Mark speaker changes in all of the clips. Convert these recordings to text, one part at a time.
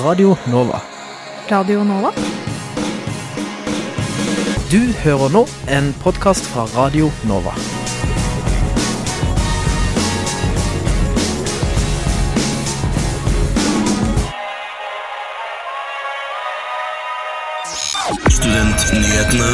Speaker 1: Radio Nova.
Speaker 2: Radio Nova?
Speaker 1: Du hører nå en podkast fra Radio Nova.
Speaker 3: Studentnyhetene.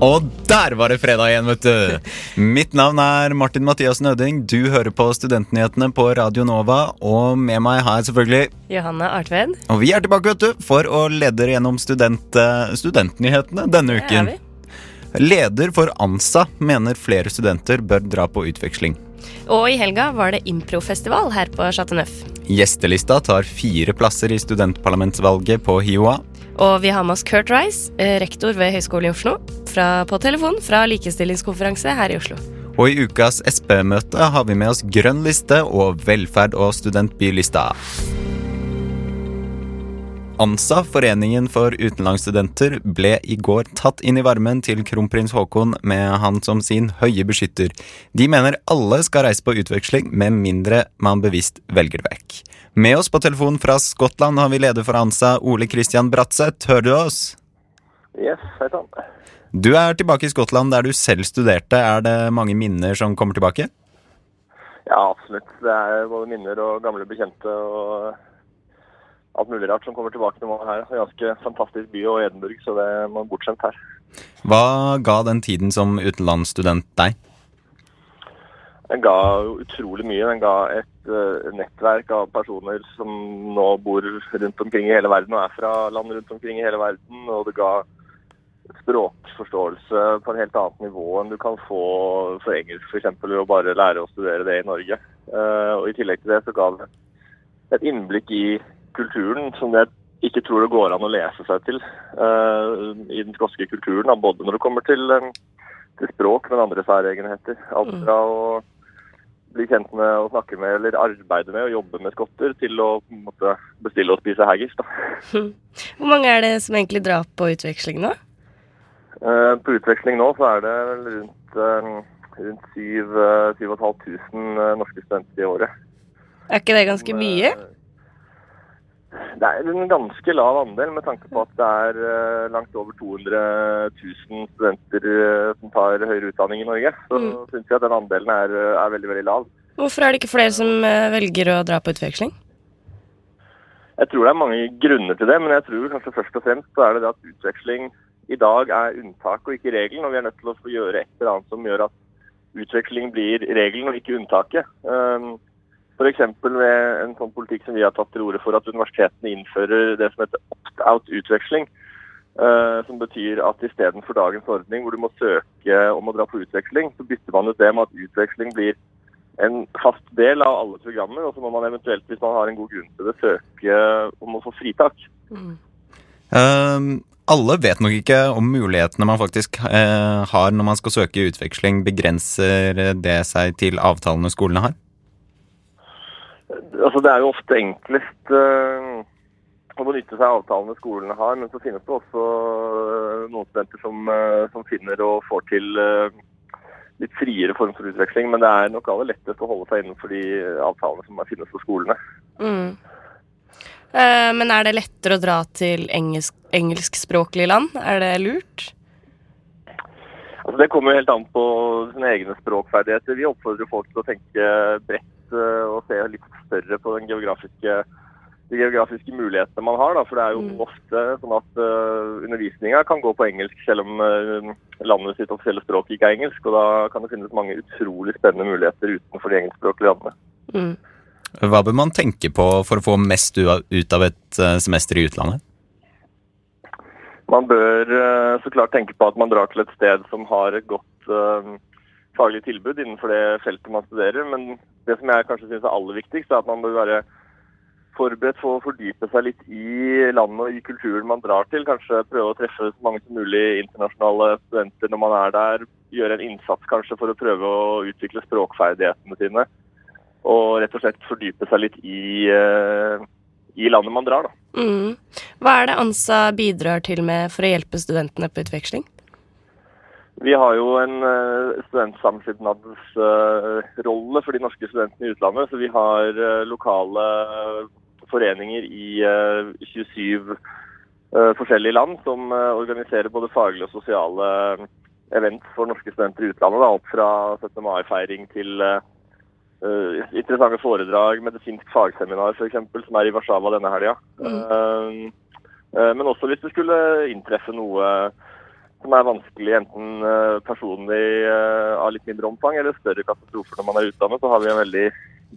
Speaker 4: Og der var det fredag igjen, vet du. Mitt navn er Martin Mathias Nøding. Du hører på Studentnyhetene på Radio Nova. Og med meg har jeg selvfølgelig
Speaker 5: Johanne Artved.
Speaker 4: Og vi er tilbake, vet du, for å lede dere gjennom student, eh, studentnyhetene denne uken.
Speaker 5: vi.
Speaker 4: Leder for ANSA mener flere studenter bør dra på utveksling.
Speaker 5: Og i helga var det improfestival her på Chateau Neuf.
Speaker 4: Gjestelista tar fire plasser i studentparlamentsvalget på HiOA.
Speaker 5: Og vi har med oss Kurt Rice, eh, rektor ved Høgskolen i Oslo, fra, på telefon fra likestillingskonferanse her i Oslo.
Speaker 4: Og i ukas SP-møte har vi med oss grønn liste og velferd og studentbylista. ANSA, Foreningen for utenlandsstudenter, ble i går tatt inn i varmen til kronprins Haakon med han som sin høye beskytter. De mener alle skal reise på utveksling, med mindre man bevisst velger det vekk. Med oss på telefon fra Skottland har vi leder for ANSA, Ole Christian Bratseth. Hører du oss?
Speaker 6: Yes, hei sann.
Speaker 4: Du er tilbake i Skottland der du selv studerte. Er det mange minner som kommer tilbake?
Speaker 6: Ja, absolutt. Det er både minner og gamle bekjente og alt mulig rart som kommer tilbake når man er her. Er en ganske fantastisk by og Edinburgh, så det er man bortskjemt her.
Speaker 4: Hva ga den tiden som utenlandsstudent deg?
Speaker 6: Den ga utrolig mye. Den ga et uh, nettverk av personer som nå bor rundt omkring i hele verden og er fra land rundt omkring i hele verden. Og det ga språkforståelse på en helt annet nivå enn du kan få for engelsk f.eks. ved å bare lære å studere det i Norge. Eh, og I tillegg til det så ga det et innblikk i kulturen som jeg ikke tror det går an å lese seg til eh, i den skotske kulturen. Både når det kommer til, eh, til språk, men andre særegenheter. Alt fra å bli kjent med og snakke med eller arbeide med og jobbe med skotter, til å måte, bestille og spise haggis.
Speaker 5: Hvor mange er det som egentlig drar på utveksling nå?
Speaker 6: Eh, På utveksling nå så er det rundt, eh, rundt 7500 norske studenter i året.
Speaker 5: Er ikke det ganske mye?
Speaker 6: Det er en ganske lav andel med tanke på at det er eh, langt over 200 000 studenter eh, som tar høyere utdanning i Norge. Så
Speaker 5: Mm.
Speaker 6: syns jeg at den andelen er, eh, er veldig, veldig lav.
Speaker 5: Hvorfor er det ikke flere som eh, velger å dra på utveksling?
Speaker 6: Jeg tror det er mange grunner til det, men jeg tror kanskje først og fremst så er det det at utveksling i dag er unntak og ikke regelen, og vi er nødt til å få gjøre et eller annet som gjør at utveksling blir regelen og ikke unntaket. Um, F.eks. ved en sånn politikk som vi har tatt til orde for at universitetene innfører det som heter opt-out-utveksling. eh, som betyr at istedenfor dagens ordning hvor du må søke om å dra på utveksling, så bytter man ut det med at utveksling blir en fast del av alle programmer, og så må man eventuelt, hvis man har en god grunn til det, søke om å få fritak.
Speaker 4: Ehm, alle vet nok ikke om mulighetene man faktisk eh, har når man skal søke utveksling. Begrenser det seg til avtalene skolene har?
Speaker 6: Altså, det er jo ofte enklest eh, å benytte seg av avtalene skolene har, men så finnes det også eh, noen studenter som, eh, som finner og får til eh, litt friere form for utveksling. Men det er nok aller lettest å holde seg innenfor de avtalene som finnes på skolene.
Speaker 5: Mm. Eh, men er det lettere å dra til engelsk, engelskspråklige land? Er det lurt?
Speaker 6: Altså, det kommer jo helt an på sine egne språkferdigheter. Vi oppfordrer folk til å tenke bredt eh, og se litt større på den geografiske, de geografiske mulighetene man har. Da. For det er jo
Speaker 5: Mm.
Speaker 6: ofte sånn at uh, undervisninga kan gå på engelsk selv om uh, landet sitt offisielle språk ikke er engelsk. Og da kan det finnes mange utrolig spennende muligheter utenfor de engelskspråklige landene.
Speaker 5: Mm.
Speaker 4: Hva bør man tenke på for å få mest ut av et eh, semester i utlandet?
Speaker 6: Man bør eh, så klart tenke på at man drar til et sted som har et godt eh, faglig tilbud innenfor det feltet man studerer. Men det som jeg kanskje syns er aller viktigst, er at man bør være forberedt for å fordype seg litt i landet og i kulturen man drar til. Kanskje prøve å treffe så mange som mulig internasjonale studenter når man er der. Gjøre en innsats kanskje for å prøve å utvikle språkferdighetene sine. Og rett og slett fordype seg litt i, eh, i landet man drar, da.
Speaker 5: Mm. Hva er det ANSA bidrar til med for å hjelpe studentene på utveksling?
Speaker 6: Vi har jo en uh, studentsamskipnadsrolle uh, for de norske studentene i utlandet. Så vi har uh, lokale foreninger i 27 forskjellige land som organiserer både faglige og sosiale events for norske studenter i utlandet. Da, alt fra 17. mai-feiring til interessante foredrag, medisinsk fagseminar f.eks., som er i Warszawa denne helga. Mm. men også hvis det skulle inntreffe noe som er vanskelig enten personlig av litt mindre omfang eller større katastrofer når man er utdannet, så har vi en veldig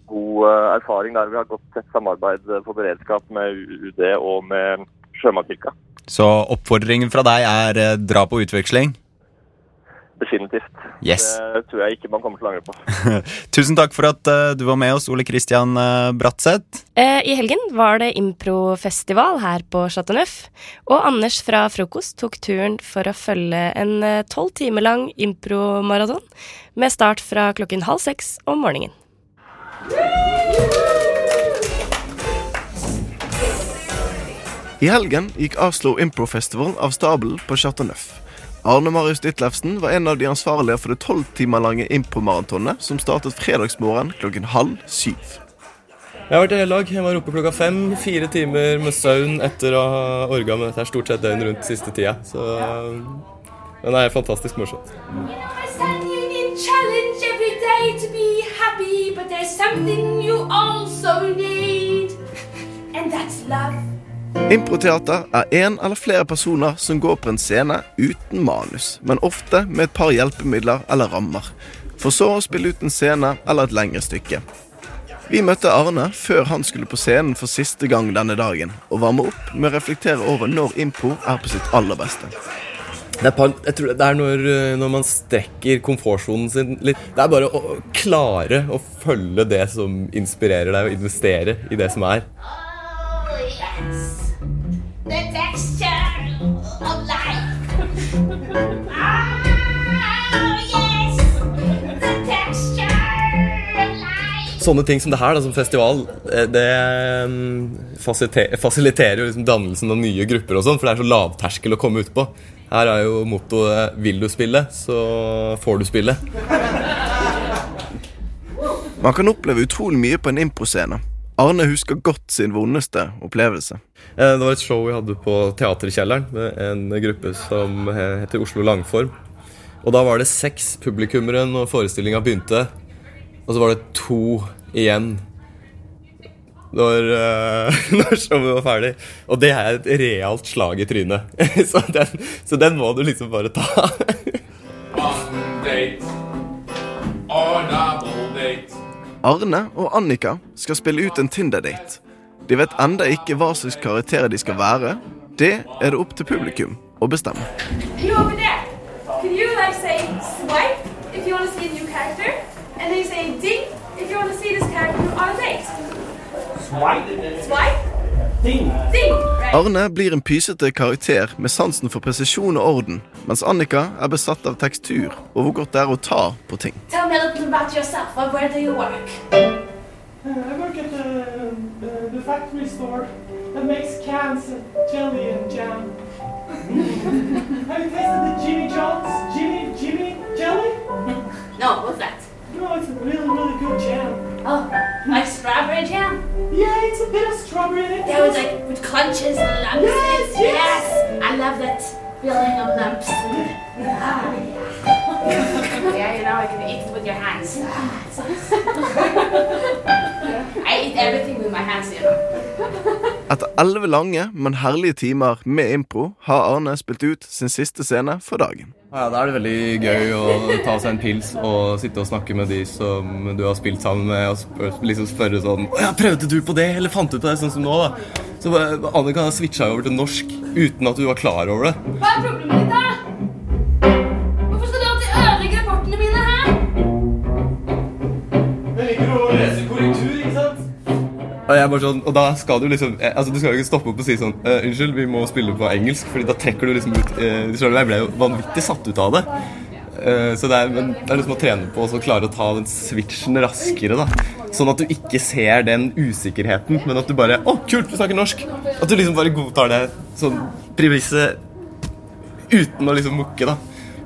Speaker 6: god erfaring der vi har godt tett samarbeid på beredskap med UD og med Sjømannskirka.
Speaker 4: Så oppfordringen fra deg er dra på utveksling?
Speaker 6: Definitivt.
Speaker 4: Yes.
Speaker 6: Det tror jeg ikke man kommer til å angre på.
Speaker 4: Tusen takk for at uh, du var med oss, Ole Kristian uh, Bratseth.
Speaker 5: Uh, I helgen var det improfestival her på Chateau Neuf, og Anders fra Frokost tok turen for å følge en tolv uh, timer lang impromaraton med start fra klokken halv seks om morgenen.
Speaker 2: I helgen gikk Oslo Improfestival av stabelen på Chateau Neuf. Arne Marius Ditlevsen var en av de ansvarlige for det tolv timer lange impromaratonet som startet fredagsmorgen klokken halv syv.
Speaker 3: Jeg har vært i hele dag. Jeg var oppe klokka fem. Fire timer med søvn etter å ha orga med dette stort sett døgn rundt siste tida. Så det er fantastisk morsomt.
Speaker 2: And that's love. Improteater er én eller flere personer som går på en scene uten manus, men ofte med et par hjelpemidler eller rammer, for så å spille ut en scene eller et lengre stykke. Vi møtte Arne før han skulle på scenen for siste gang denne dagen, og varme opp med å reflektere over når impro er på sitt aller beste.
Speaker 3: Det er, jeg tror det er når, eh, når, man strekker komfortsonen sin litt. Det er bare å klare å følge det som inspirerer deg, og investere i det som er. Sånne ting som det her, da, som festival, eh, det mm, fasiliterer jo liksom dannelsen av nye grupper og sånn, for det er så lavterskel å komme ut på. Her er jo mottoet 'vil du spille, så får du spille'.
Speaker 2: Man kan oppleve utrolig mye på en improscene. Arne husker godt sin vondeste opplevelse.
Speaker 3: Eh, det var et show vi hadde på Teaterkjelleren med en gruppe som heter Oslo Langform. Og da var det seks publikummere når forestillinga begynte. Og så var det to igjen når, uh, når showet var ferdig. Og det er et realt slag i trynet. så, den, så, den, må du liksom bare ta.
Speaker 2: Arne og Annika skal spille ut en Tinder-date. De vet enda ikke hva slags karakterer de skal være. Det er det opp til publikum å bestemme. You over there. Could you like say swipe if you want to see a new character? And then you say ding if you want to see this character on a date. Swipe. Swipe? Ding. Ding. Arne blir en pysete karakter med sansen for presisjon og orden, mens Annika er besatt av tekstur og hvor godt det er å ta på ting. Tell me a little about yourself. Where do you work? Uh, I work at the, uh, the factory store that makes cans of jelly and jam. Have you tasted the Jimmy John's Jimmy Jimmy jelly? No, what's that? No, it's a really, really good jam. Oh, like strawberry jam? Yeah, like with crunches and lumps. Yes, yes. yes. I love that feeling of lumps. ah, yeah. yeah, you know, I can eat it with your hands. I eat everything with my hands, you know. Etter elleve lange, men herlige timer med impro har Arne spilt ut sin siste scene for dagen.
Speaker 3: Ja, Da er det veldig gøy å ta seg en pils og sitte og snakke med de som du har spilt sammen med, og spør, liksom spørre sånn ja, 'Prøvde du på det, eller fant du på det?' Sånn som nå, da. Så ha switcha over til norsk uten at du var klar over det.
Speaker 7: Hva er problemet ditt, da?
Speaker 3: Og, sånn, og da skal du liksom eh, altså Du skal jo ikke stoppe opp og si sånn uh, 'Unnskyld, vi må spille på engelsk', Fordi da trekker du liksom ut uh, Jeg ble jo vanvittig satt ut av det. Uh, så det er, men, det er liksom å trene på å klare å ta den switchen raskere. da Sånn at du ikke ser den usikkerheten, men at du bare 'Å, kult, vi snakker norsk!' At du liksom bare godtar det sånn premisset uten å liksom mukke, da.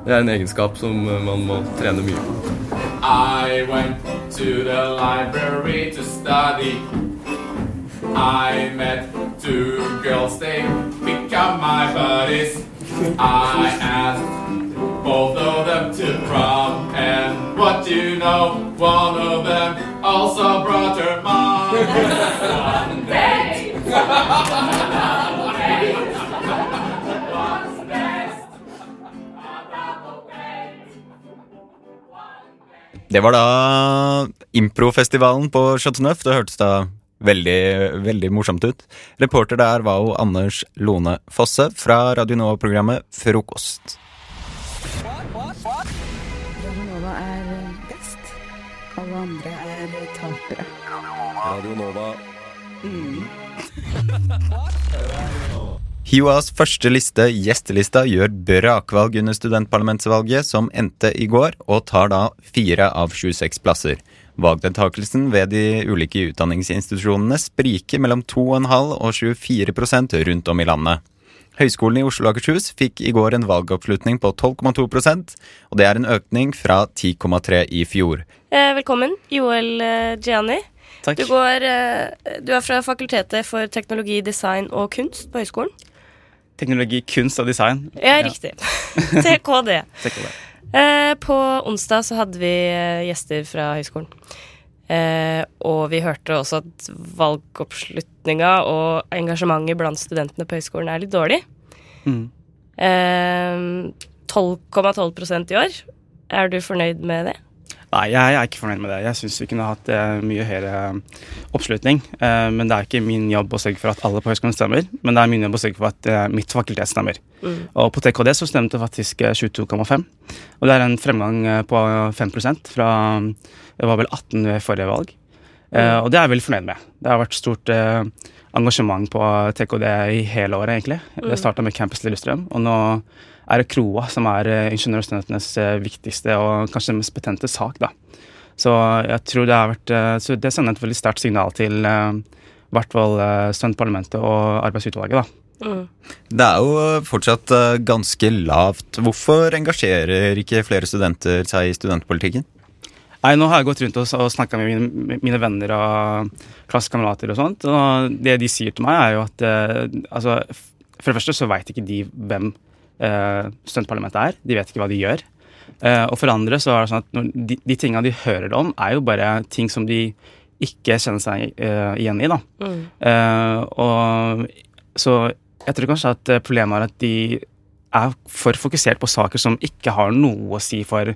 Speaker 3: Det er en egenskap som eh, man må trene mye på.
Speaker 8: I went to the library to study. I met two girls, they become my buddies. I asked both of them to prom, and what do you know? One of them also brought her mom. One day. Double date.
Speaker 4: Det var da improfestivalen på Chateau Neuf. Det hørtes da veldig, veldig morsomt ut. Reporter der var jo Anders Lone Fosse fra Radio Nova-programmet Frokost.
Speaker 9: Hiwas er best. Alle andre er tapere.
Speaker 3: Radio Nova.
Speaker 4: HiOAs første liste, gjestelista, gjør brakvalg under studentparlamentsvalget, som endte i går, og tar da fire av 26 plasser. Valgdeltakelsen ved de ulike utdanningsinstitusjonene spriker mellom 2,5 og 24% rundt om i landet. Høgskolen i Oslo og Akershus fikk i går en valgoppslutning på 12,2% og det er en økning fra 10,3 i fjor.
Speaker 5: Eh, velkommen, Joel eh, Gianni.
Speaker 10: Takk.
Speaker 5: Du, går, eh, du er fra Fakultetet for teknologi, design og kunst på høyskolen.
Speaker 10: Teknologi, kunst og design.
Speaker 5: Ja, riktig. TKD.
Speaker 10: TKD.
Speaker 5: Eh, på onsdag så hadde vi eh, gjester fra høyskolen. Eh, og vi hørte også at valgoppslutninga og engasjementet blant studentene på høyskolen er litt dårlig.
Speaker 10: Mm.
Speaker 5: Eh, 12,12% i år. Er du fornøyd med det?
Speaker 10: Nei, jeg er ikke fornøyd med det. Jeg syns vi kunne hatt eh, mye høyere eh, oppslutning. Eh, men det er ikke min jobb å sørge for at alle på høyskolen stemmer, men det er min jobb å sørge for at mitt fakultet stemmer.
Speaker 5: Mm.
Speaker 10: Og på TKD så stemte faktisk eh, 22,5. Og det er en fremgang på 5% fra Det var vel 18 ved forrige valg. Eh, og det er jeg veldig fornøyd med. Det har vært stort engasjement på TKD i hele året, egentlig. Det starta med Campus Lillestrøm, og nå er Kroa som er eh, ingeniørstudentenes eh, viktigste og kanskje mest betente sak. da. Så jeg tror det har vært eh, Så det sender et veldig sterkt signal til i hvert fall studentparlamentet og arbeidsutvalget. da.
Speaker 5: Mm.
Speaker 4: Det er jo fortsatt ganske lavt. Hvorfor engasjerer ikke flere studenter seg i studentpolitikken?
Speaker 10: Nei, nå har jeg gått rundt og, snakka med mine, mine venner og klassekamerater og sånt, og det de sier til meg, er jo at altså, For det første så veit ikke de hvem eh, studentparlamentet er. De vet ikke hva de gjør. Eh, og for andre så er det sånn at de, de tinga de hører om, er jo bare ting som de ikke kjenner seg eh, igjen i, da.
Speaker 5: Mm.
Speaker 10: Eh, og så jeg tror kanskje at eh, problemet er at de er for fokusert på saker som ikke har noe å si for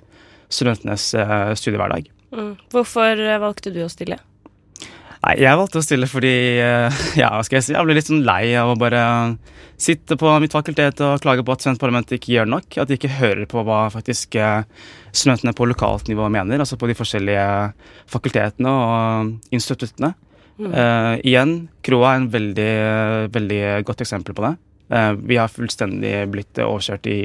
Speaker 10: studentenes eh, studiehverdag.
Speaker 5: Mm. Hvorfor eh, valgte du å stille?
Speaker 10: Nei, jeg valgte å stille fordi eh, ja, hva skal jeg si, jeg ble litt sånn lei av å bare sitte på mitt fakultet og klage på at studentparlamentet ikke gjør nok. At de ikke hører på hva faktisk eh, studentene på lokalt nivå mener, altså på de forskjellige fakultetene og instituttene. Eh, igjen, Kroa er en veldig, veldig godt eksempel på det. Uh, vi har fullstendig blitt overkjørt i,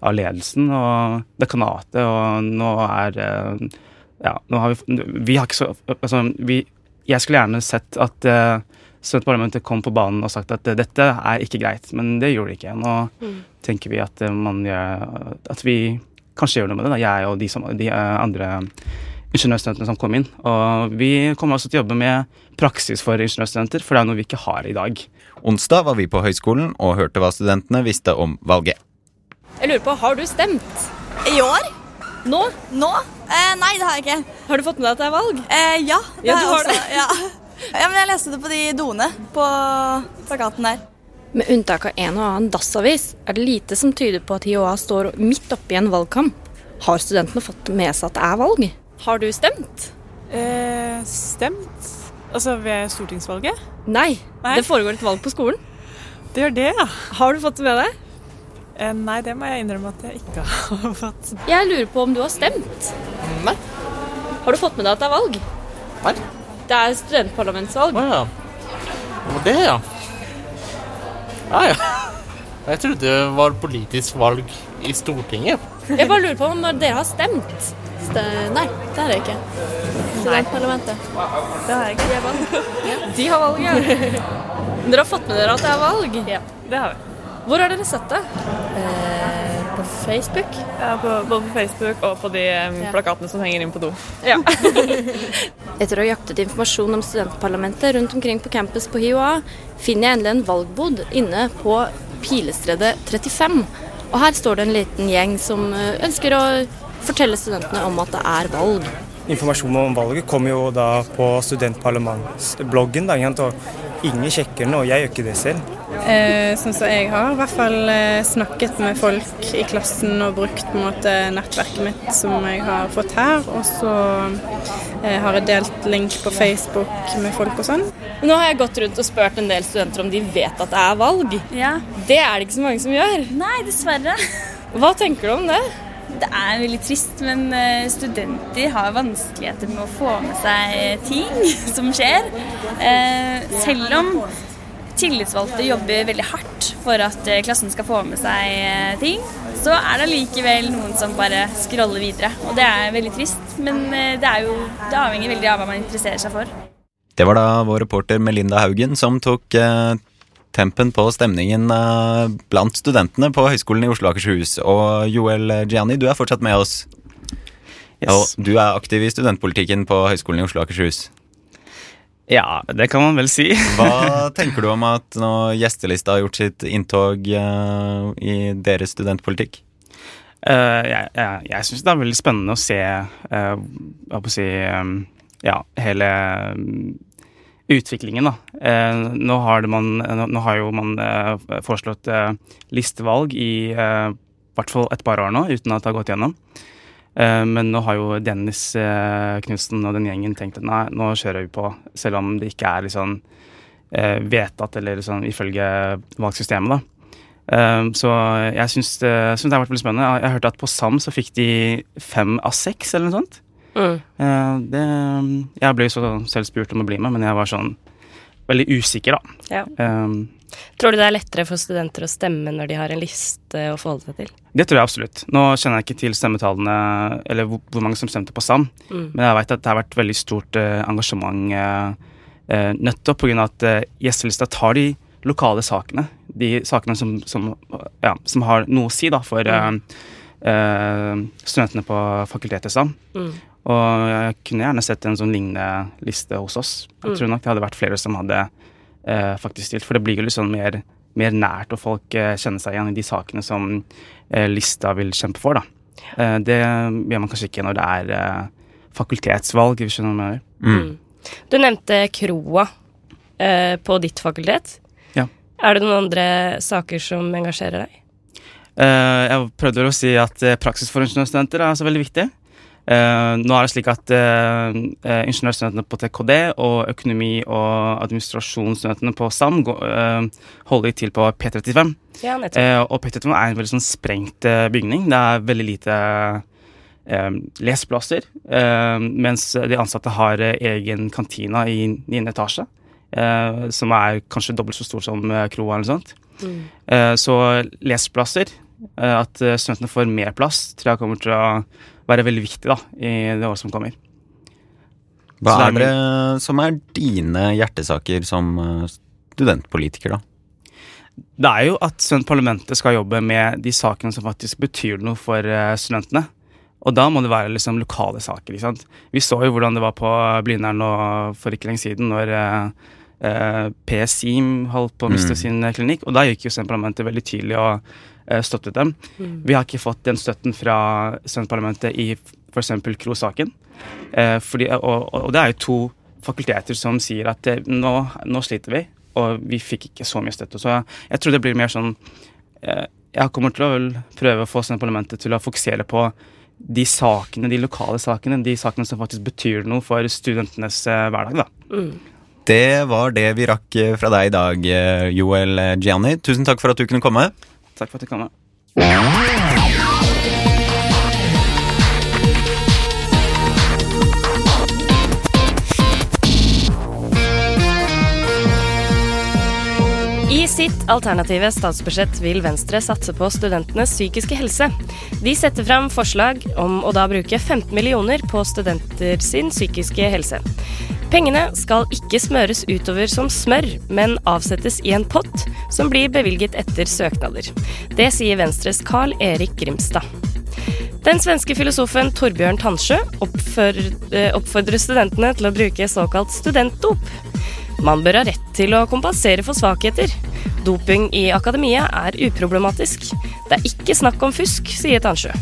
Speaker 10: av ledelsen og dekanatet, og nå er uh, Ja, har vi Vi har så Altså, vi jeg skulle gjerne sett at uh, studentparlamentet kom på banen og sagt at uh, dette er ikke greit, men det gjorde de ikke. Nå
Speaker 5: Mm.
Speaker 10: tenker vi at, uh, man gjør, at vi kanskje gjør noe med det, da. jeg og de, som, de uh, andre ingeniørstudentene som kom inn. Og vi kommer også til å jobbe med praksis for ingeniørstudenter, for det er noe vi ikke har i dag.
Speaker 4: Onsdag var vi på høyskolen og hørte hva studentene visste om valget.
Speaker 11: Jeg lurer på, har du stemt?
Speaker 12: I år?
Speaker 11: Nå?
Speaker 12: Nå? Eh, nei, det har jeg ikke.
Speaker 11: Har du fått med deg at det er valg?
Speaker 12: Eh, ja, det
Speaker 11: Ja,
Speaker 12: har
Speaker 11: du
Speaker 12: jeg
Speaker 11: har
Speaker 12: også. Ja. ja, men jeg leste det på de doene på plakaten der.
Speaker 11: Med unntak av en og annen dassavis er det lite som tyder på at HiOA står midt oppi en valgkamp. Har studentene fått med seg at det er valg? Har du stemt?
Speaker 13: Eh, stemt? Altså ved stortingsvalget?
Speaker 11: Nei,
Speaker 13: Nei.
Speaker 11: det foregår et valg på skolen.
Speaker 13: Det gjør det, ja.
Speaker 11: Har du fått det med deg?
Speaker 13: Eh, nei, det må jeg innrømme at jeg ikke har fått.
Speaker 11: Jeg lurer på om du har stemt. Nei. Har du fått med deg at det er valg?
Speaker 14: Nei.
Speaker 11: Det er studentparlamentsvalg.
Speaker 14: Å ja. Og det, ja. Ja, ja. Jeg trodde det var politisk valg i Stortinget.
Speaker 11: Jeg bare lurer på om dere har stemt.
Speaker 12: Nei, det har jeg ikke. Studentparlamentet.
Speaker 13: Det har jeg ikke.
Speaker 11: De har valg, ja. Dere har fått med dere at det er valg?
Speaker 13: Ja, det har vi.
Speaker 11: Hvor har dere sett det?
Speaker 12: Eh, på
Speaker 11: Facebook?
Speaker 15: Ja, på, både på Facebook og på de ja. plakatene som henger inn på do.
Speaker 11: Ja. Etter å ha jaktet informasjon om studentparlamentet rundt omkring på campus på HiOA, finner jeg endelig en valgbod inne på Pilestredet 35. Og her står det en liten gjeng som eh, ønsker å fortelle studentene om at det er valg.
Speaker 16: Informasjonen om valget kommer jo da på studentparlamentsbloggen, da, og ingen sjekker den, og jeg gjør ikke det selv.
Speaker 17: Eh, sånn som jeg har i hvert fall eh, snakket med folk i klassen og brukt på en måte nettverket mitt som jeg har fått her. Og så eh, har jeg delt link på Facebook med folk og sånn.
Speaker 11: Nå har jeg gått rundt og spurt en del studenter om de vet at det er valg. Det er det ikke så mange som gjør.
Speaker 18: Nei, dessverre.
Speaker 11: Hva tenker du om det?
Speaker 18: Det er veldig trist, men eh, studenter har vanskeligheter med å få med seg ting som skjer. Eh, Selv om tillitsvalgte jobber veldig hardt for at eh, klassen skal få med seg ting, så er det likevel noen som bare scroller videre. Og det er veldig trist, men det, er jo, det avhenger veldig av hva man interesserer seg for.
Speaker 4: Det var da vår reporter Melinda Haugen som tok tempen på stemningen eh, blant studentene på Høgskolen i Oslo og Akershus. Og Joel Gianni, du er fortsatt med oss. Og du er aktiv i studentpolitikken på Høgskolen i Oslo og Akershus.
Speaker 10: Ja, det kan man vel si.
Speaker 4: Hva tenker du om at nå gjestelista har gjort sitt inntog eh, i deres studentpolitikk?
Speaker 10: Uh, jeg jeg, jeg syns det er veldig spennende å se uh, å si um, ja, hele um, utviklingen, da. Eh, nå, har man, nå, nå har jo man eh, foreslått eh, listevalg i eh, hvert fall et par år nå, uten at det har gått gjennom. Eh, men nå har jo Dennis Knutsen og den gjengen tenkt at nei, nå kjører vi på, selv om det ikke er liksom eh, vedtatt eller liksom ifølge valgsystemet, da. Eh, så jeg syns det, det har vært veldig spennende. Jeg, jeg hørte at på SAM så fikk de fem av seks, eller noe sånt.
Speaker 5: Mm.
Speaker 10: Eh, det, jeg ble så selv spurt om å bli med, men jeg var sånn veldig usikker, da.
Speaker 5: Ja.
Speaker 10: Um,
Speaker 5: Tror du det er lettere for studenter å stemme når de har en liste å forholde seg til?
Speaker 10: Det tror jeg absolutt. Nå kjenner jeg ikke til stemmetallene, eller hvor, hvor mange som stemte på SAM,
Speaker 5: Mm.
Speaker 10: men jeg vet at det har vært veldig stort uh, engasjement uh, eh, nettopp pga. at uh, gjestelista tar de lokale sakene. De sakene som, som, ja, som har noe å si da, for eh, studentene på fakultetet SAM.
Speaker 5: Mm.
Speaker 10: Og jeg kunne gjerne sett en sånn lignende liste hos oss. Jeg
Speaker 5: Mm.
Speaker 10: tror nok det hadde vært flere som hadde eh, faktisk stilt, for det blir jo litt sånn mer, mer nært, og folk eh, kjenner seg igjen i de sakene som eh, lista vil kjempe for, da. Eh, det gjør man kanskje ikke når det er eh, fakultetsvalg, hvis du skjønner hva jeg mener.
Speaker 5: Mm. Du nevnte kroa eh, på ditt fakultet.
Speaker 10: Ja.
Speaker 5: Er det noen andre saker som engasjerer deg?
Speaker 10: Eh, jeg prøvde vel å si at praksis for ingeniørstudenter er så veldig viktig. Eh, nå er det slik at uh, ingeniørstudentene på TKD og økonomi- og administrasjonsstudentene på SAM holder til på P35.
Speaker 5: Ja,
Speaker 10: og P35 er en veldig sånn sprengt bygning. Det er veldig lite leseplasser. Mens de ansatte har egen kantina i niende etasje. Som er kanskje dobbelt så stor som kroa eller noe sånt.
Speaker 5: Mm.
Speaker 10: Så leseplasser, at studentene får mer plass, tror jeg kommer til å være veldig viktig da, i det året som kommer.
Speaker 4: Hva er
Speaker 10: det
Speaker 4: som er dine hjertesaker som eh, studentpolitiker, da?
Speaker 10: Det er jo at studentparlamentet skal jobbe med de sakene som faktisk betyr noe for eh, studentene. Og da må det være liksom lokale saker. ikke sant? Vi så jo hvordan det var på Blindern nå for ikke lenge siden, når eh, eh, PSIM holdt på å miste
Speaker 4: Mm.
Speaker 10: sin klinikk. Og da gikk jo studentparlamentet veldig tydelig og støttet dem.
Speaker 5: Mm.
Speaker 10: Vi har ikke fått den støtten fra studentparlamentet i f.eks. Kro-saken. Eh, og, og det er jo to fakulteter som sier at eh, nå, nå sliter vi, og vi fikk ikke så mye støtte. Så jeg, jeg tror det blir mer sånn eh, Jeg kommer til å prøve å få studentparlamentet til å fokusere på de sakene, de lokale sakene, de sakene som faktisk betyr noe for studentenes eh, hverdag. da.
Speaker 5: Mm.
Speaker 4: Det var det vi rakk eh, fra deg i dag, eh, Joel Gianni. Tusen takk for at du kunne komme.
Speaker 10: Takk for at jeg kom.
Speaker 5: I sitt alternative statsbudsjett vil Venstre satse på studentenes psykiske helse. De setter fram forslag om å da bruke 15 millioner på studenter sin psykiske helse. Pengene skal ikke smøres utover som smør, men avsettes i en pott som blir bevilget etter søknader. Det sier Venstres Carl Erik Grimstad. Den svenske filosofen Torbjørn Tannsjø oppfordrer, oppfordrer studentene til å bruke såkalt studentdop. Man bør ha rett til å kompensere for svakheter. Doping i akademia er uproblematisk. Det er ikke snakk om fusk, sier Tansjø.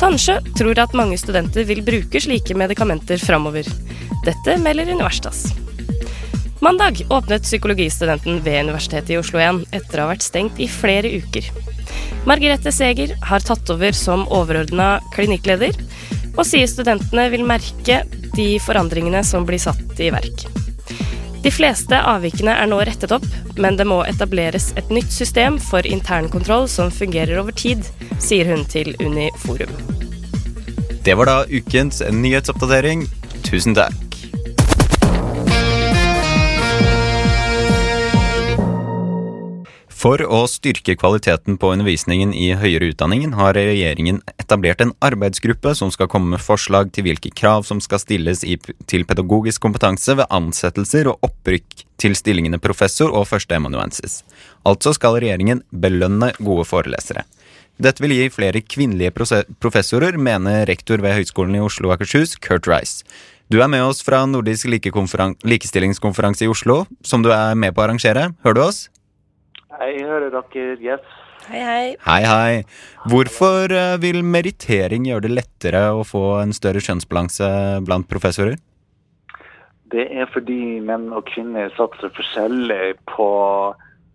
Speaker 5: Tansjø tror at mange studenter vil bruke slike medikamenter framover. Dette melder Universitas. Mandag åpnet psykologistudenten ved Universitetet i Oslo igjen, etter å ha vært stengt i flere uker. Margrethe Seger har tatt over som overordna klinikkleder, og sier studentene vil merke de forandringene som blir satt i verk. De fleste avvikene er nå rettet opp, men det må etableres et nytt system for internkontroll som fungerer over tid, sier hun til Uniforum.
Speaker 4: Det var da ukens nyhetsoppdatering. Tusen takk. For å styrke kvaliteten på undervisningen i høyere utdanningen har regjeringen etablert en arbeidsgruppe som skal komme med forslag til hvilke krav som skal stilles i, til pedagogisk kompetanse ved ansettelser og opprykk til stillingene professor og førsteamanuensis. Altså skal regjeringen belønne gode forelesere. Dette vil gi flere kvinnelige professorer, mener rektor ved Høgskolen i Oslo og Akershus, Kurt Rice. Du er med oss fra Nordisk likestillingskonferanse i Oslo, som du er med på å arrangere. Hører du oss?
Speaker 19: Jeg hører dere, yes.
Speaker 5: Hei, hei.
Speaker 4: Hei, hei. Hvorfor eh, vil merittering gjøre det lettere å få en større kjønnsbalanse blant professorer?
Speaker 19: Det er fordi menn og kvinner satser forskjellig på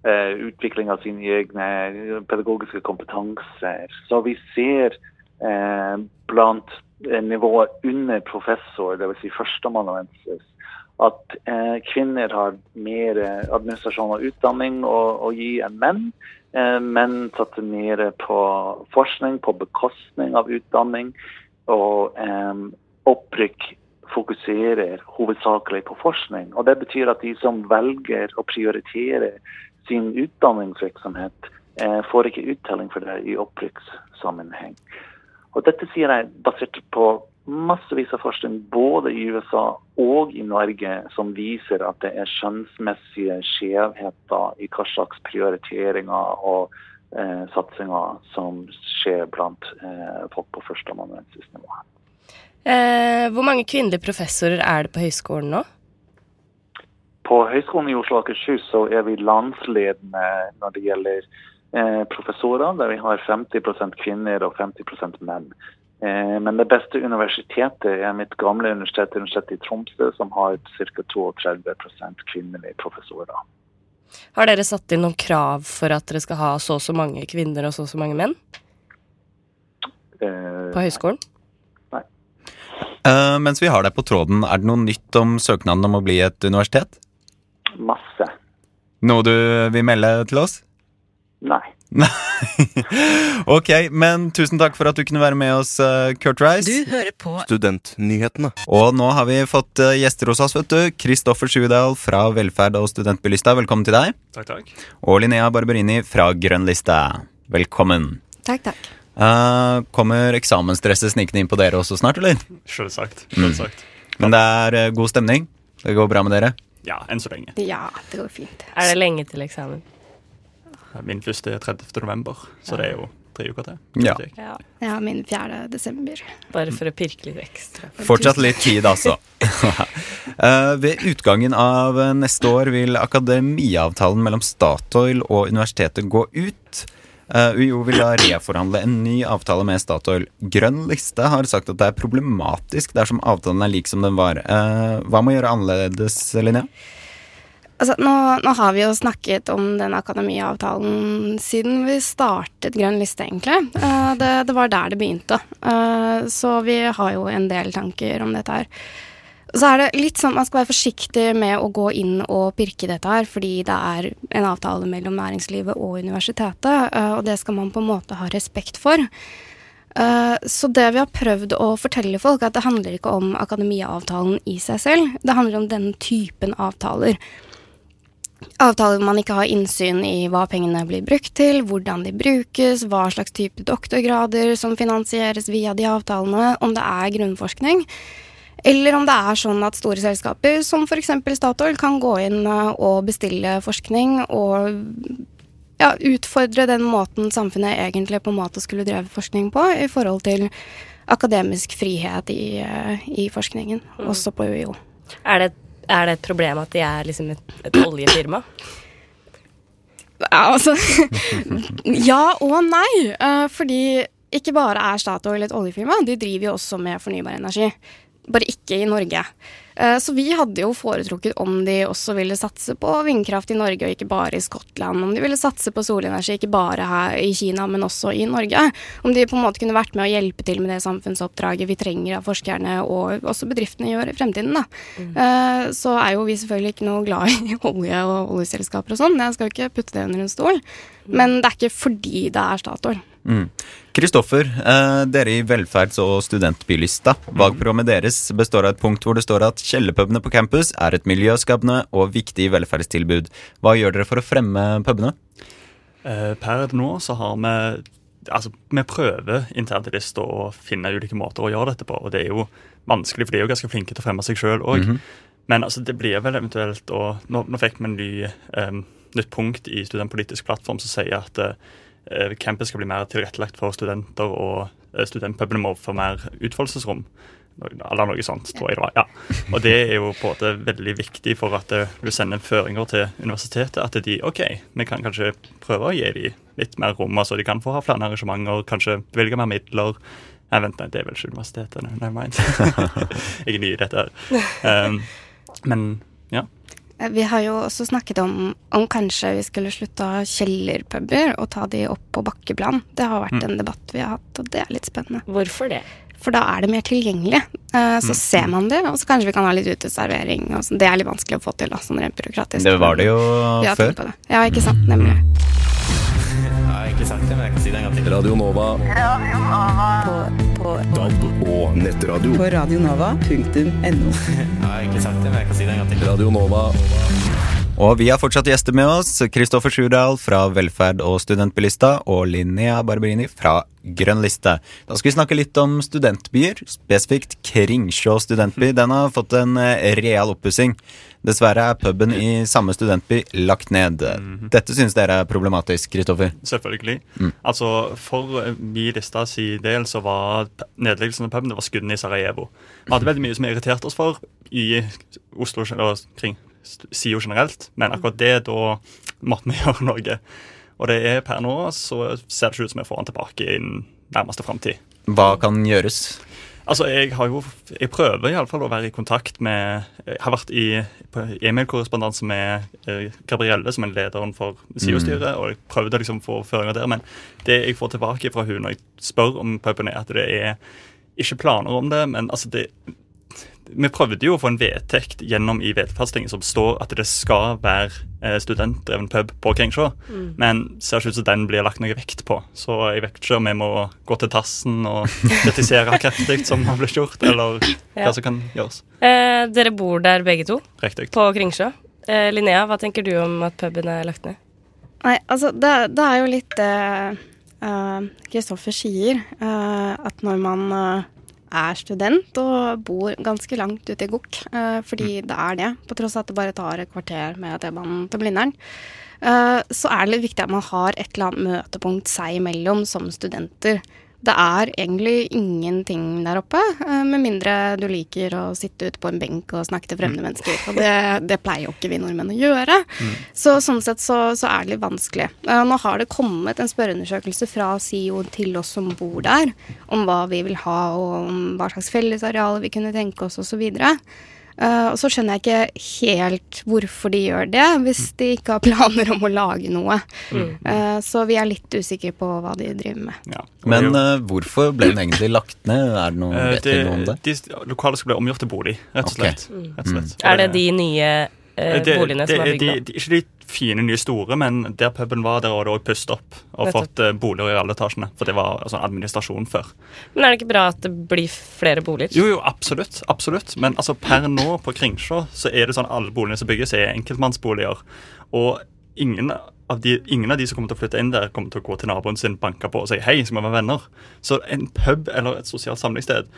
Speaker 19: eh, utvikling av sine egne pedagogiske kompetanser. Så vi ser eh, blant nivået under professor, dvs. Si førsteamanuensis, at eh, kvinner har mer eh, administrasjon og utdanning å, å gi enn menn. Eh, menn satser mer på forskning, på bekostning av utdanning. Og eh, opprykk fokuserer hovedsakelig på forskning. Og Det betyr at de som velger å prioritere sin utdanningsvirksomhet, eh, får ikke uttelling for det i opprykkssammenheng. Og Dette sier jeg basert på massevis av forskning både i USA og i Norge som viser at det er skjønnsmessige skjevheter i hva slags prioriteringer og eh, satsinger som skjer blant eh, folk på førsteamanuensisnivå.
Speaker 5: Eh, hvor mange kvinnelige professorer er det på høyskolen nå?
Speaker 19: På Høgskolen i Oslo og Akershus så er vi landsledende når det gjelder eh, professorer, der vi har 50% kvinner og 50% menn. Eh, men det beste universitetet er mitt gamle universitet, Universitetet i Tromsø, som har ca. 32% kvinnelige professorer.
Speaker 5: Har dere satt inn noen krav for at dere skal ha så og så mange kvinner og så og så mange menn?
Speaker 19: Eh,
Speaker 5: på høyskolen?
Speaker 19: Nei.
Speaker 4: Uh, mens vi har deg på tråden, er det noe nytt om søknaden om å bli et universitet?
Speaker 19: Masse.
Speaker 4: Noe du vil melde til oss?
Speaker 19: Nei.
Speaker 4: ok, men tusen takk for at du kunne være med oss, uh, Kurt Rice.
Speaker 2: Du hører på Studentnyhetene.
Speaker 4: Og nå har vi fått uh, gjester hos oss, vet du. Kristoffer Sjudal fra Velferd og Studentbylista, velkommen til deg.
Speaker 20: Takk, takk.
Speaker 4: Og Linnea Barberini fra Grønnlista, velkommen.
Speaker 21: Takk, takk.
Speaker 4: Uh, kommer eksamensstresset snikende inn på dere også snart, eller?
Speaker 20: Selvsagt. Selvsagt.
Speaker 4: Mm. Men det er god stemning? Det går bra med dere?
Speaker 20: Ja, enn så lenge.
Speaker 21: Ja, det går fint.
Speaker 5: Er det lenge til eksamen?
Speaker 20: Min første er 30. november, så det er jo tre uker til.
Speaker 4: Ja.
Speaker 21: ja. ja min 4. desember.
Speaker 5: Bare for å pirke litt ekstra.
Speaker 4: Fortsatt litt tid, altså. Ved utgangen av neste år vil akademiavtalen mellom Statoil og universitetet gå ut. UiO vil da reforhandle en ny avtale med Statoil. Grønn liste har sagt at det er problematisk dersom avtalen er lik som den var. Hva må gjøre annerledes, Linnea?
Speaker 21: Altså, nå, nå, har vi jo snakket om den akademiavtalen siden vi startet Grønn liste, egentlig. Uh, det, det, var der det begynte. Uh, så vi har jo en del tanker om dette her. Så er det litt sånn man skal være forsiktig med å gå inn og pirke dette her, fordi det er en avtale mellom næringslivet og universitetet, uh, og det skal man på en måte ha respekt for. Så det vi har prøvd å fortelle folk, er at det handler ikke om akademiavtalen i seg selv. Det handler om den typen avtaler. Avtaler hvor man ikke har innsyn i hva pengene blir brukt til, hvordan de brukes, hva slags type doktorgrader som finansieres via de avtalene, om det er grunnforskning. Eller om det er sånn at store selskaper, som f.eks. Statoil, kan gå inn eh, og bestille forskning og ja, utfordre den måten samfunnet egentlig på en måte skulle drevet forskning på, i forhold til akademisk frihet i, eh, i forskningen,
Speaker 5: Mm.
Speaker 21: også på UiO.
Speaker 5: Er det, er det et problem at de er liksom et, et oljefirma?
Speaker 21: Altså Ja og nei. eh, fordi ikke bare er Statoil et oljefirma, de driver jo også med fornybar energi. Bare ikke i Norge. Eh, Så vi hadde jo foretrukket om de også ville satse på vindkraft i Norge, og ikke bare i Skottland. Om de ville satse på solenergi, ikke bare her i Kina, men også i Norge. Om de på en måte kunne vært med å hjelpe til med det samfunnsoppdraget vi trenger av forskerne, og også bedriftene gjør i fremtiden. Da. Mm. Så er jo vi selvfølgelig ikke noe glad i olje og oljeselskaper og sånn. Jeg skal jo ikke putte det under en stol. Men det er ikke fordi det er Statoil.
Speaker 4: Mm. Kristoffer, eh, dere i velferds- og studentbylista. Valgprogrammet deres består av et punkt hvor det står at kjellerpubene på campus er et miljøskapende og viktig velferdstilbud. Hva gjør dere for å fremme pubene?
Speaker 20: Eh, Per nå så har vi Altså, vi prøver internt i lista å finne ulike måter å gjøre dette på. Og det er jo vanskelig, for de er jo ganske flinke til å fremme seg sjøl òg.
Speaker 4: Mhm.
Speaker 20: Men altså, det blir vel eventuelt å Nå, nå fikk vi en ny, um, nytt punkt i studentpolitisk plattform som sier at uh, campus skal bli mer tilrettelagt for studenter, og uh, studentpubene må få mer utfoldelsesrom. Eller noe sånt, tror jeg det var. Ja. Og det er jo på en måte veldig viktig for at eh, du sender føringer til universitetet. At de OK, vi kan kanskje prøve å gi dem litt mer rom, altså de kan få ha flere arrangementer, kanskje bevilge mer midler. Nei, vent, nei, det er vel ikke universitetet. nei, mind. jeg er ny i dette. her. Um, men ja.
Speaker 21: Eh, Vi har jo også snakket om om kanskje vi skulle slutte å ha kjellerpuber og ta de opp på bakkeplan. Det har vært
Speaker 5: Mm.
Speaker 21: en debatt vi har hatt, og det er litt spennende.
Speaker 5: Hvorfor det?
Speaker 21: For da er det mer tilgjengelig. Eh, Så
Speaker 4: Mm.
Speaker 21: ser man det, og så kanskje vi kan ha litt uteservering. Og. Det er litt vanskelig å få til, da, sånn rent byråkratisk.
Speaker 4: Det var det jo før.
Speaker 21: det. Ja, ikke sant. Nemlig.
Speaker 22: Jeg har sant sagt det, men jeg det en gang til. Radio Nova.
Speaker 9: På, på,
Speaker 22: DAB og nettradio.
Speaker 9: på radionova.no.
Speaker 22: Jeg har egentlig sagt det, men jeg kan si det en gang til. Radio Nova.
Speaker 4: Og vi har fortsatt gjester med oss. Kristoffer Sjurdal fra Velferd og studentbylista og Linnea Barberini fra Grønn liste. Da skal vi snakke litt om studentbyer, spesifikt Kringsjå studentby. Den har fått en eh, real oppussing. Dessverre er puben i samme studentby lagt ned. Dette synes dere er problematisk, Kristoffer?
Speaker 20: Selvfølgelig.
Speaker 4: Mm.
Speaker 20: Altså, For eh, min lista si del så var nedleggelsen av puben det var skuddene i Sarajevo. Vi hadde veldig mye som irriterte oss for i Oslo og kring SIO generelt, men akkurat det, da måtte vi gjøre noe. Og det er per nå så ser det ikke ut som vi får den tilbake i den nærmeste framtid.
Speaker 4: Hva kan gjøres?
Speaker 20: Altså, jeg har jo Jeg prøver iallfall å være i kontakt med Jeg har vært i e-mailkorrespondanse med eh, Gabrielle, som er lederen for SIO-styret, og jeg prøvde liksom å få føringer der, men det jeg får tilbake fra hun når jeg spør om Paupen, er at det er ikke planer om det, men altså det vi prøvde jo å få en vedtekt gjennom i vedtektsting som står at det skal være eh, studentdreven pub på Kringsjå,
Speaker 5: Mm.
Speaker 20: men ser ikke ut som den blir lagt noe vekt på. Så jeg vet ikke om vi må gå til tassen og kritisere kraftig som har blitt gjort, eller
Speaker 5: Ja.
Speaker 20: hva som kan gjøres.
Speaker 5: Eh, dere bor der begge to,
Speaker 20: Riktig.
Speaker 5: på Kringsjå. Eh, Linnea, hva tenker du om at puben er lagt ned?
Speaker 21: Nei, altså, det, det er jo litt det Kristoffer sier. eh, at når man eh, er student og bor ganske langt ute i Gokk, eh, fordi det er det, på tross av at det bare tar et kvarter med T-banen til Blindern, eh, så er det litt viktig at man har et eller annet møtepunkt seg imellom som studenter. Det er egentlig ingenting der oppe, eh, med mindre du liker å sitte ute på en benk og snakke til fremmede mennesker. Og det, det pleier jo ikke vi nordmenn å gjøre. Så sånn sett så, så er det litt vanskelig. Eh, nå har det kommet en spørreundersøkelse fra SIO til oss som bor der, om hva vi vil ha, og om hva slags fellesarealer vi kunne tenke oss, osv. Uh, og så skjønner jeg ikke helt hvorfor de gjør det, hvis de ikke har planer om å lage noe.
Speaker 4: Mm.
Speaker 21: Eh, så vi er litt usikre på hva de driver med.
Speaker 4: Men uh, hvorfor ble den egentlig lagt ned? Er det noe,
Speaker 20: Eh,
Speaker 4: vet vi noe om det?
Speaker 20: De lokale skal bli omgjort til bolig, rett og slett.
Speaker 5: Okay.
Speaker 20: Rett og slett.
Speaker 5: Er det de nye eh,
Speaker 20: det,
Speaker 5: boligene
Speaker 20: det,
Speaker 5: som er bygd
Speaker 20: de, de, ikke de fine, nye store, men der puben var, der var det òg pustet opp. Og
Speaker 5: Nettopp.
Speaker 20: fått eh, boliger i alle etasjene. For det var altså, administrasjon før.
Speaker 5: Men er det ikke bra at det blir flere boliger?
Speaker 20: Jo, jo, absolutt. absolutt. Men altså, per nå på Kringsjå så er det sånn alle boligene som bygges, er enkeltmannsboliger. Og ingen av, de, ingen av de som kommer til å flytte inn der, kommer til å gå til naboen sin, banke på og si hei, skal vi være venner? Så en pub eller et sosialt samlingssted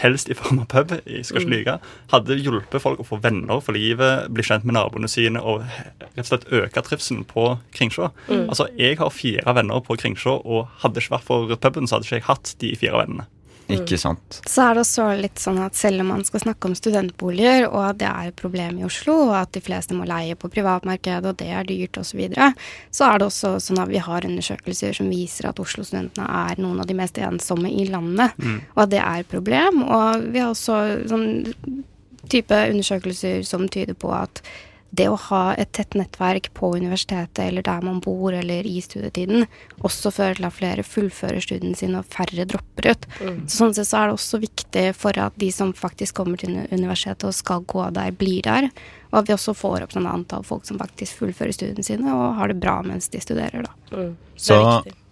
Speaker 20: helst i form av pub, jeg skal ikke lyve, hadde hjulpet folk å få venner for livet, bli kjent med naboene sine og rett og slett øke trivselen på Kringsjå.
Speaker 21: Mm.
Speaker 20: Altså, Jeg har fire venner på Kringsjå, og hadde ikke vært for puben, så hadde ikke jeg hatt de fire vennene.
Speaker 4: Ikke sant.
Speaker 21: Så er det også litt sånn at selv om man skal snakke om studentboliger, og at det er et problem i Oslo, og at de fleste må leie på privatmarkedet, og det er dyrt osv., så, videre, så er det også sånn at vi har undersøkelser som viser at Oslo-studentene er noen av de mest ensomme i landet,
Speaker 23: Mm.
Speaker 21: og at det er et problem. Og vi har også sånn type undersøkelser som tyder på at det å ha et tett nettverk på universitetet eller der man bor eller i studietiden, også fører til at flere fullfører studiene sine og færre dropper ut.
Speaker 5: Mm.
Speaker 21: Så sånn sett så er det også viktig for at de som faktisk kommer til universitetet og skal gå der, blir der. Og at vi også får opp sånn antall folk som faktisk fullfører studiene sine og har det bra mens de studerer, da.
Speaker 4: Så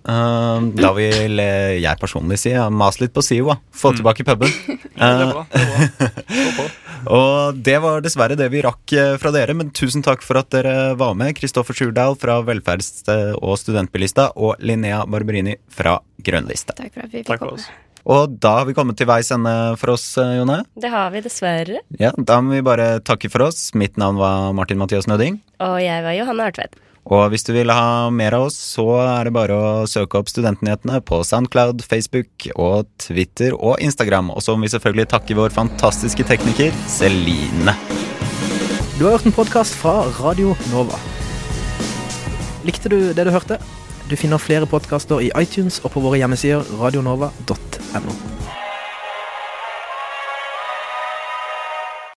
Speaker 4: eh, da vil eh, jeg personlig si ja, mas litt på SIO, da. Få tilbake puben.
Speaker 20: Ja, det bra,
Speaker 4: Eh, og det var dessverre det vi rakk eh, fra dere, men tusen takk for at dere var med. Kristoffer Sjurdal fra Velferds- og studentbilista og Linnea Barberini fra Grønnlista.
Speaker 21: Takk for at vi fikk komme.
Speaker 4: Og da har vi kommet til veis ende for oss, eh, Jone.
Speaker 5: Det har vi dessverre.
Speaker 4: Ja, Da må vi bare takke for oss. Mitt navn var Martin Mathias Nøding.
Speaker 5: Og jeg var Johanne Artvedt.
Speaker 4: Og hvis du vil ha mer av oss, så er det bare å søke opp Studentnyhetene på Soundcloud, Facebook og Twitter og Instagram. Og så må vi selvfølgelig takke vår fantastiske tekniker Celine.
Speaker 24: Du har hørt en podkast fra Radio Nova. Likte du det du hørte? Du finner flere podkaster i iTunes og på våre hjemmesider radionova.no.